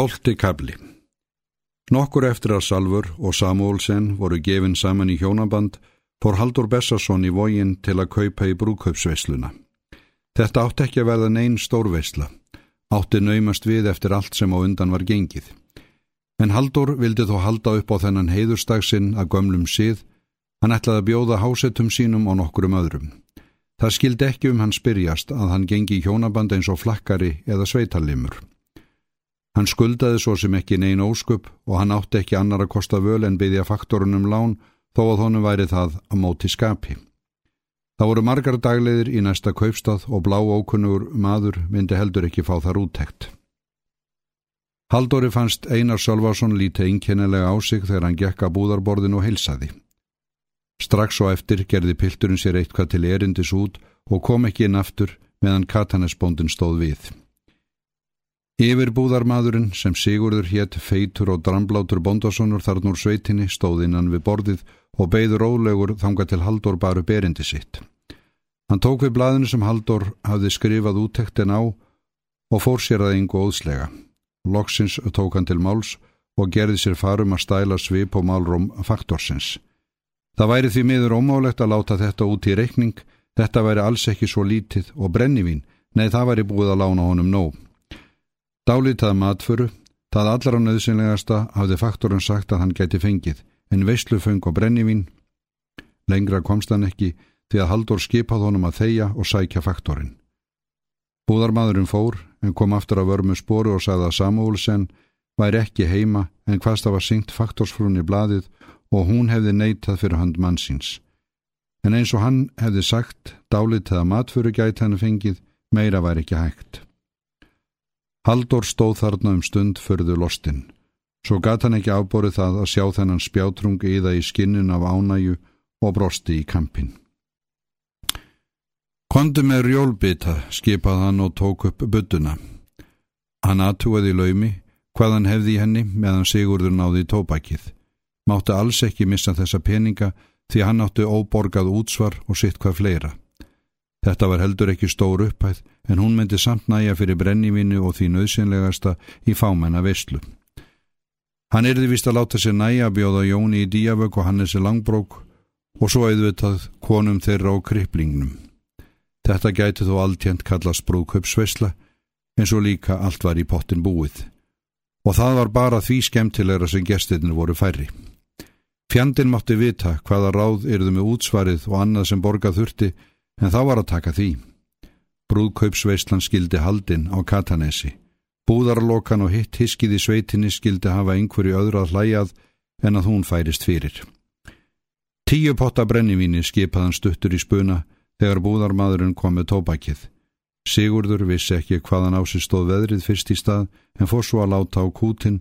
Tólti kabli Nokkur eftir að Salfur og Samuelsen voru gefin saman í hjónaband fór Haldur Bessarsson í vógin til að kaupa í brúkaupsveisluna. Þetta átti ekki að verða neyn stórveisla, átti naumast við eftir allt sem á undan var gengið. En Haldur vildi þó halda upp á þennan heiðurstagsinn að gömlum síð, hann ætlaði að bjóða hásettum sínum og nokkurum öðrum. Það skildi ekki um hann spyrjast að hann gengi í hjónaband eins og flakkari eða sveitallimur. Hann skuldaði svo sem ekki neyn óskup og hann átti ekki annar að kosta völ en byggja faktorunum lán þó að honum væri það að móti skapi. Það voru margar dagleðir í næsta kaupstað og blá ókunnugur maður myndi heldur ekki fá þar úttekt. Haldóri fannst Einar Sölvarsson lítið einkennilega á sig þegar hann gekk að búðarborðin og heilsaði. Strax og eftir gerði pilturinn sér eitthvað til erindis út og kom ekki inn aftur meðan katanesbóndin stóð við. Yfirbúðarmadurinn sem Sigurður hétt feitur og dramblátur Bondasonur þarnur sveitinni stóð innan við borðið og beigður ólegur þanga til Haldur baru berindi sitt. Hann tók við blaðinu sem Haldur hafði skrifað úttektin á og fór sér að yngu óðslega. Loksins tók hann til máls og gerði sér farum að stæla svip og málrum faktorsins. Það væri því miður ómálegt að láta þetta út í reikning, þetta væri alls ekki svo lítið og brennivín, nei það væri búið að lána honum nóg. Dálítað matfuru, það allra nöðsynlegasta hafði faktorinn sagt að hann gæti fengið, en veistluföng og brennivín. Lengra komst hann ekki því að Haldur skipað honum að þeia og sækja faktorinn. Búðarmadurinn fór en kom aftur að vörmu spóru og sagði að Samúlsen væri ekki heima en hvaðst það var syngt faktorsfrunni bladið og hún hefði neytað fyrir hand mannsins. En eins og hann hefði sagt, dálítið að matfuru gæti hann fengið, meira væri ekki hægt. Haldur stóð þarna um stund förðu lostinn. Svo gata hann ekki afborið það að sjá þennan spjátrung íða í skinnin af ánæju og brosti í kampin. Kondi með rjólbita, skipað hann og tók upp budduna. Hann aðtúaði laumi, hvað hann hefði í henni meðan Sigurður náði tópakið. Mátti alls ekki missa þessa peninga því hann átti óborgað útsvar og sitt hvað fleira. Þetta var heldur ekki stór upphæð en hún myndi samt næja fyrir brennivinnu og því nöðsynlegasta í fámenna vestlu. Hann erði vist að láta sér næja að bjóða Jóni í díavögg og Hannesi langbrók og svo auðvitað konum þeirra á kriplingnum. Þetta gæti þó alltjent kallast brúköpsveisla eins og líka allt var í pottin búið. Og það var bara því skemmtilegra sem gestirnir voru færri. Fjandin mátti vita hvaða ráð erðu með útsvarið og annað sem borgað þurfti en þá var að taka því. Brúðkaupsveislan skildi haldinn á Katanesi. Búðarlokan og hitt hiskið í sveitinni skildi hafa einhverju öðru að hlæjað en að hún færist fyrir. Tíu potta brennivíni skipaðan stuttur í spuna þegar búðarmadurinn kom með tópakið. Sigurður vissi ekki hvaðan á sig stóð veðrið fyrst í stað en fór svo að láta á kútin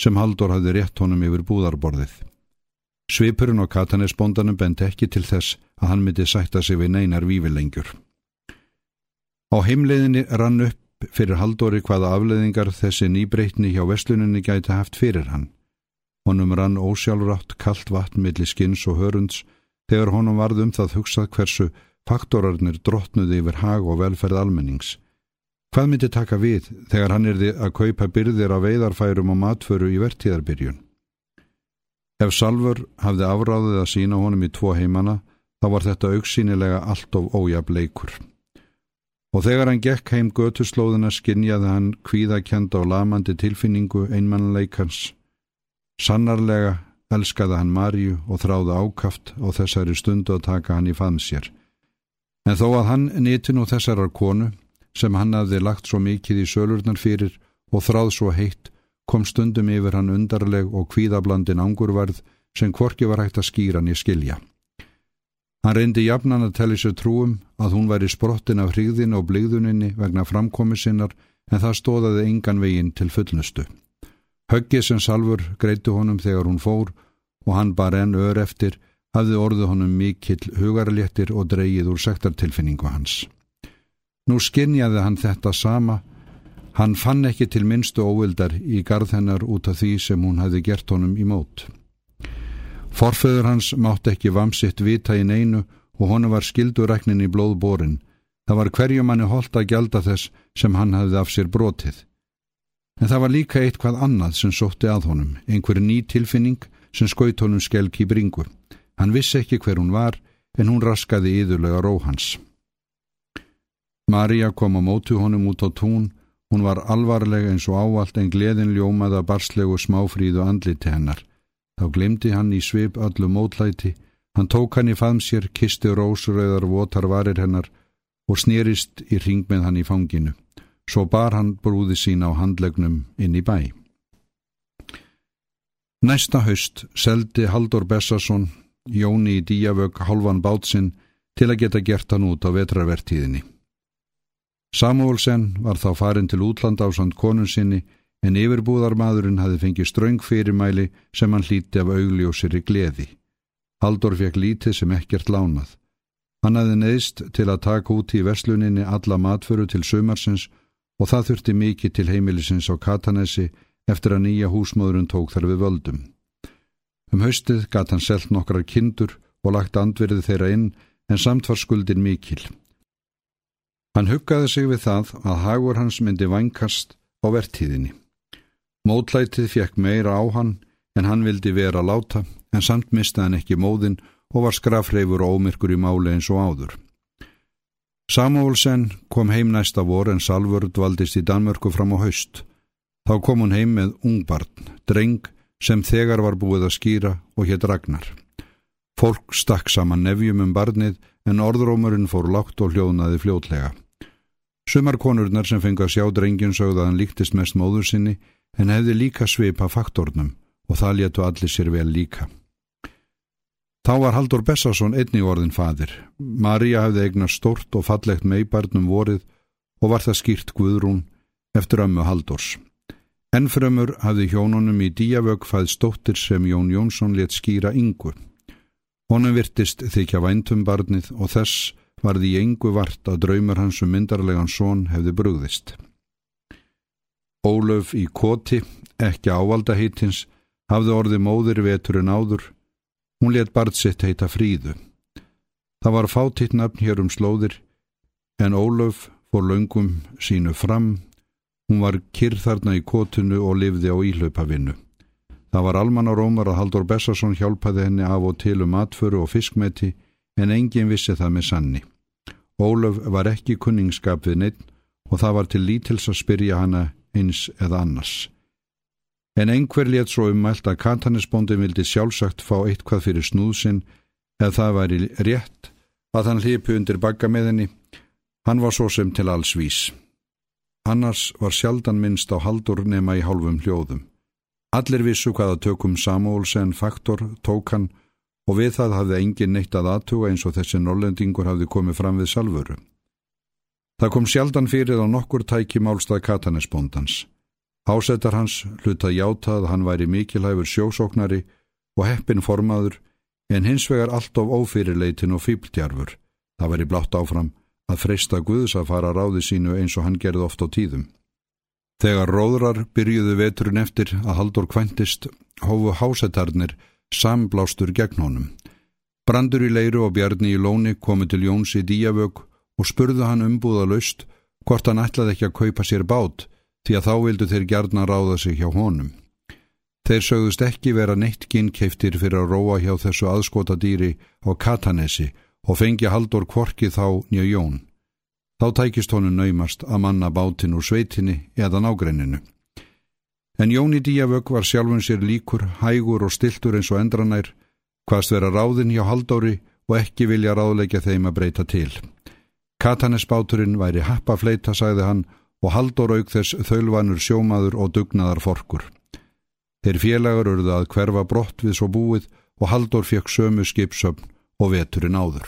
sem Haldur hafði rétt honum yfir búðarborðið. Svipurinn og katanesbondanum bendi ekki til þess að hann myndi sætta sig við neinar vívilengjur. Á heimleiðinni rann upp fyrir haldóri hvaða afleiðingar þessi nýbreytni hjá vesluninni gæti haft fyrir hann. Honum rann ósjálfrátt kallt vatn millir skins og hörunds þegar honum varð um það hugsað hversu faktorarnir drottnuði yfir hag og velferð almennings. Hvað myndi taka við þegar hann erði að kaupa byrðir af veidarfærum og matföru í vertíðarbyrjun? Ef Salfur hafði afráðið að sína honum í tvo heimana, þá var þetta auksínilega allt of ójab leikur. Og þegar hann gekk heim götuslóðuna skinnjaði hann kvíðakjand á lamandi tilfinningu einmannleikans. Sannarlega elskaði hann Marju og þráði ákaft og þessari stundu að taka hann í faðmsér. En þó að hann nýtti nú þessarar konu, sem hann hafði lagt svo mikið í sölurnar fyrir og þráð svo heitt, kom stundum yfir hann undarleg og kvíðablandin angurvarð sem kvorki var hægt að skýra hann í skilja. Hann reyndi jafnan að telli sér trúum að hún væri sprottin af hríðin og bligðuninni vegna framkomi sinnar en það stóðaði engan veginn til fullnustu. Höggið sem Salfur greitu honum þegar hún fór og hann bara enn ör eftir hafði orðu honum mikill hugarléttir og dreyið úr sektartilfinningu hans. Nú skinnjaði hann þetta sama, hann fann ekki til minnstu óvildar í garð hennar út af því sem hún hafði gert honum í mót. Forföður hans mátt ekki vamsitt vita í neinu og honu var skilduræknin í blóðborin. Það var hverju manni holdt að gjalda þess sem hann hafði af sér brotið. En það var líka eitthvað annað sem sótti að honum, einhver ný tilfinning sem skaut honum skelk í bringu. Hann vissi ekki hver hún var, en hún raskaði yðurlega ró hans. Marja kom á mótu honum út á tún, hún var alvarlega eins og ávalt en gleðin ljómaða barslegu smáfríðu andliti hennar. Þá glemdi hann í svip öllu mótlæti, hann tók hann í faðm sér, kisti rósuröðar votar varir hennar og snýrist í ring með hann í fanginu. Svo bar hann brúði sín á handlegnum inn í bæ. Næsta haust seldi Haldur Bessarsson Jóni í díavög halvan bátsinn til að geta gert hann út á vetravertíðinni. Samuelsen var þá farin til útlanda á sand konun sinni en yfirbúðarmadurinn hafi fengið ströng fyrirmæli sem hann hlíti af augljósir í gleði. Haldur fekk lítið sem ekkert lánað. Hann hafi neðist til að taka út í versluninni alla matföru til sumarsins og það þurfti mikið til heimilisins á Katanesi eftir að nýja húsmóðurinn tók þar við völdum. Um haustið gatt hann selt nokkrar kindur og lagt andverði þeirra inn en samt var skuldin mikil. Hann huggaði sig við það að hagur hans myndi vankast á vertíðinni. Mótlætið fekk meira á hann en hann vildi vera láta en samt mistaði hann ekki móðin og var skrafreifur og ómyrkur í máli eins og áður. Samuelsen kom heim næsta vor en Salvörd valdist í Danmörku fram á haust. Þá kom hún heim með ungbarn, dreng, sem þegar var búið að skýra og hétt Ragnar. Fólk stakk saman nefjum um barnið en orðrómurinn fór lágt og hljóðnaði fljótlega. Sumar konurnar sem fengi að sjá drengin sögða hann líktist mest móður sinni en hefði líka svipa faktornum og það léttu allir sér vel líka. Þá var Haldur Bessarsson einni orðin fadir. Maria hefði eignast stort og fallegt meibarnum vorið og var það skýrt Guðrún eftir ömmu Haldurs. Ennfremur hafði hjónunum í díavög fæð stóttir sem Jón Jónsson let skýra yngu. Honum virtist þykja væntum barnið og þess varði í yngu vart að draumar hans um myndarlegan són hefði brúðist. Ólöf í koti, ekki ávalda heitins, hafði orði móðir vetur en áður. Hún let barð sitt heita fríðu. Það var fátitt nafn hér um slóðir, en Ólöf fór laungum sínu fram Hún var kyrr þarna í kotunu og lifði á íhlaupavinnu. Það var almanna rómar að Haldur Bessarsson hjálpaði henni af og til um atföru og fiskmeti en engin vissi það með sanni. Ólöf var ekki kunningskap við neitt og það var til lítils að spyrja hana eins eða annars. En einhver létt svo ummælt að kantanisbóndi vildi sjálfsagt fá eitthvað fyrir snúðsinn eða það væri rétt að hann hlipi undir bagga með henni. Hann var svo sem til alls vís. Annars var sjaldan minnst á haldur nema í hálfum hljóðum. Allir vissu hvaða tökum Samuelsen faktor tók hann og við það hafði engin neitt að aðtuga eins og þessi norlendingur hafði komið fram við salvöru. Það kom sjaldan fyrir á nokkur tæki málstað katanesbóndans. Hásettar hans hlutað játað hann væri mikilhæfur sjósóknari og heppin formaður en hins vegar allt of ófyrirleitin og fýbltjarfur. Það væri blátt áfram að freysta Guðs að fara ráði sínu eins og hann gerði oft á tíðum. Þegar róðrar byrjuðu veturinn eftir að haldur kventist, hófu hásetarnir samblástur gegn honum. Brandur í leiru og bjarni í lóni komu til Jóns í díavög og spurðu hann umbúða laust hvort hann ætlaði ekki að kaupa sér bát því að þá vildu þeir gjarna ráða sig hjá honum. Þeir sögðust ekki vera neitt ginnkeftir fyrir að róa hjá þessu aðskota dýri á Katanesi og fengi haldur kvorki þá nýja jón. Þá tækist honum naumast að manna bátinn úr sveitinni eða nágrenninu. En Jóni Díavögg var sjálfun sér líkur, hægur og stiltur eins og endranær, hvaðst vera ráðinn hjá haldóri og ekki vilja ráðleika þeim að breyta til. Katanesbáturinn væri happafleita, sagði hann, og haldór auk þess þölvanur sjómaður og dugnaðar forkur. Þeir félagar urðu að hverfa brott við svo búið og haldór fekk sömu skipsöfn og veturinn áður.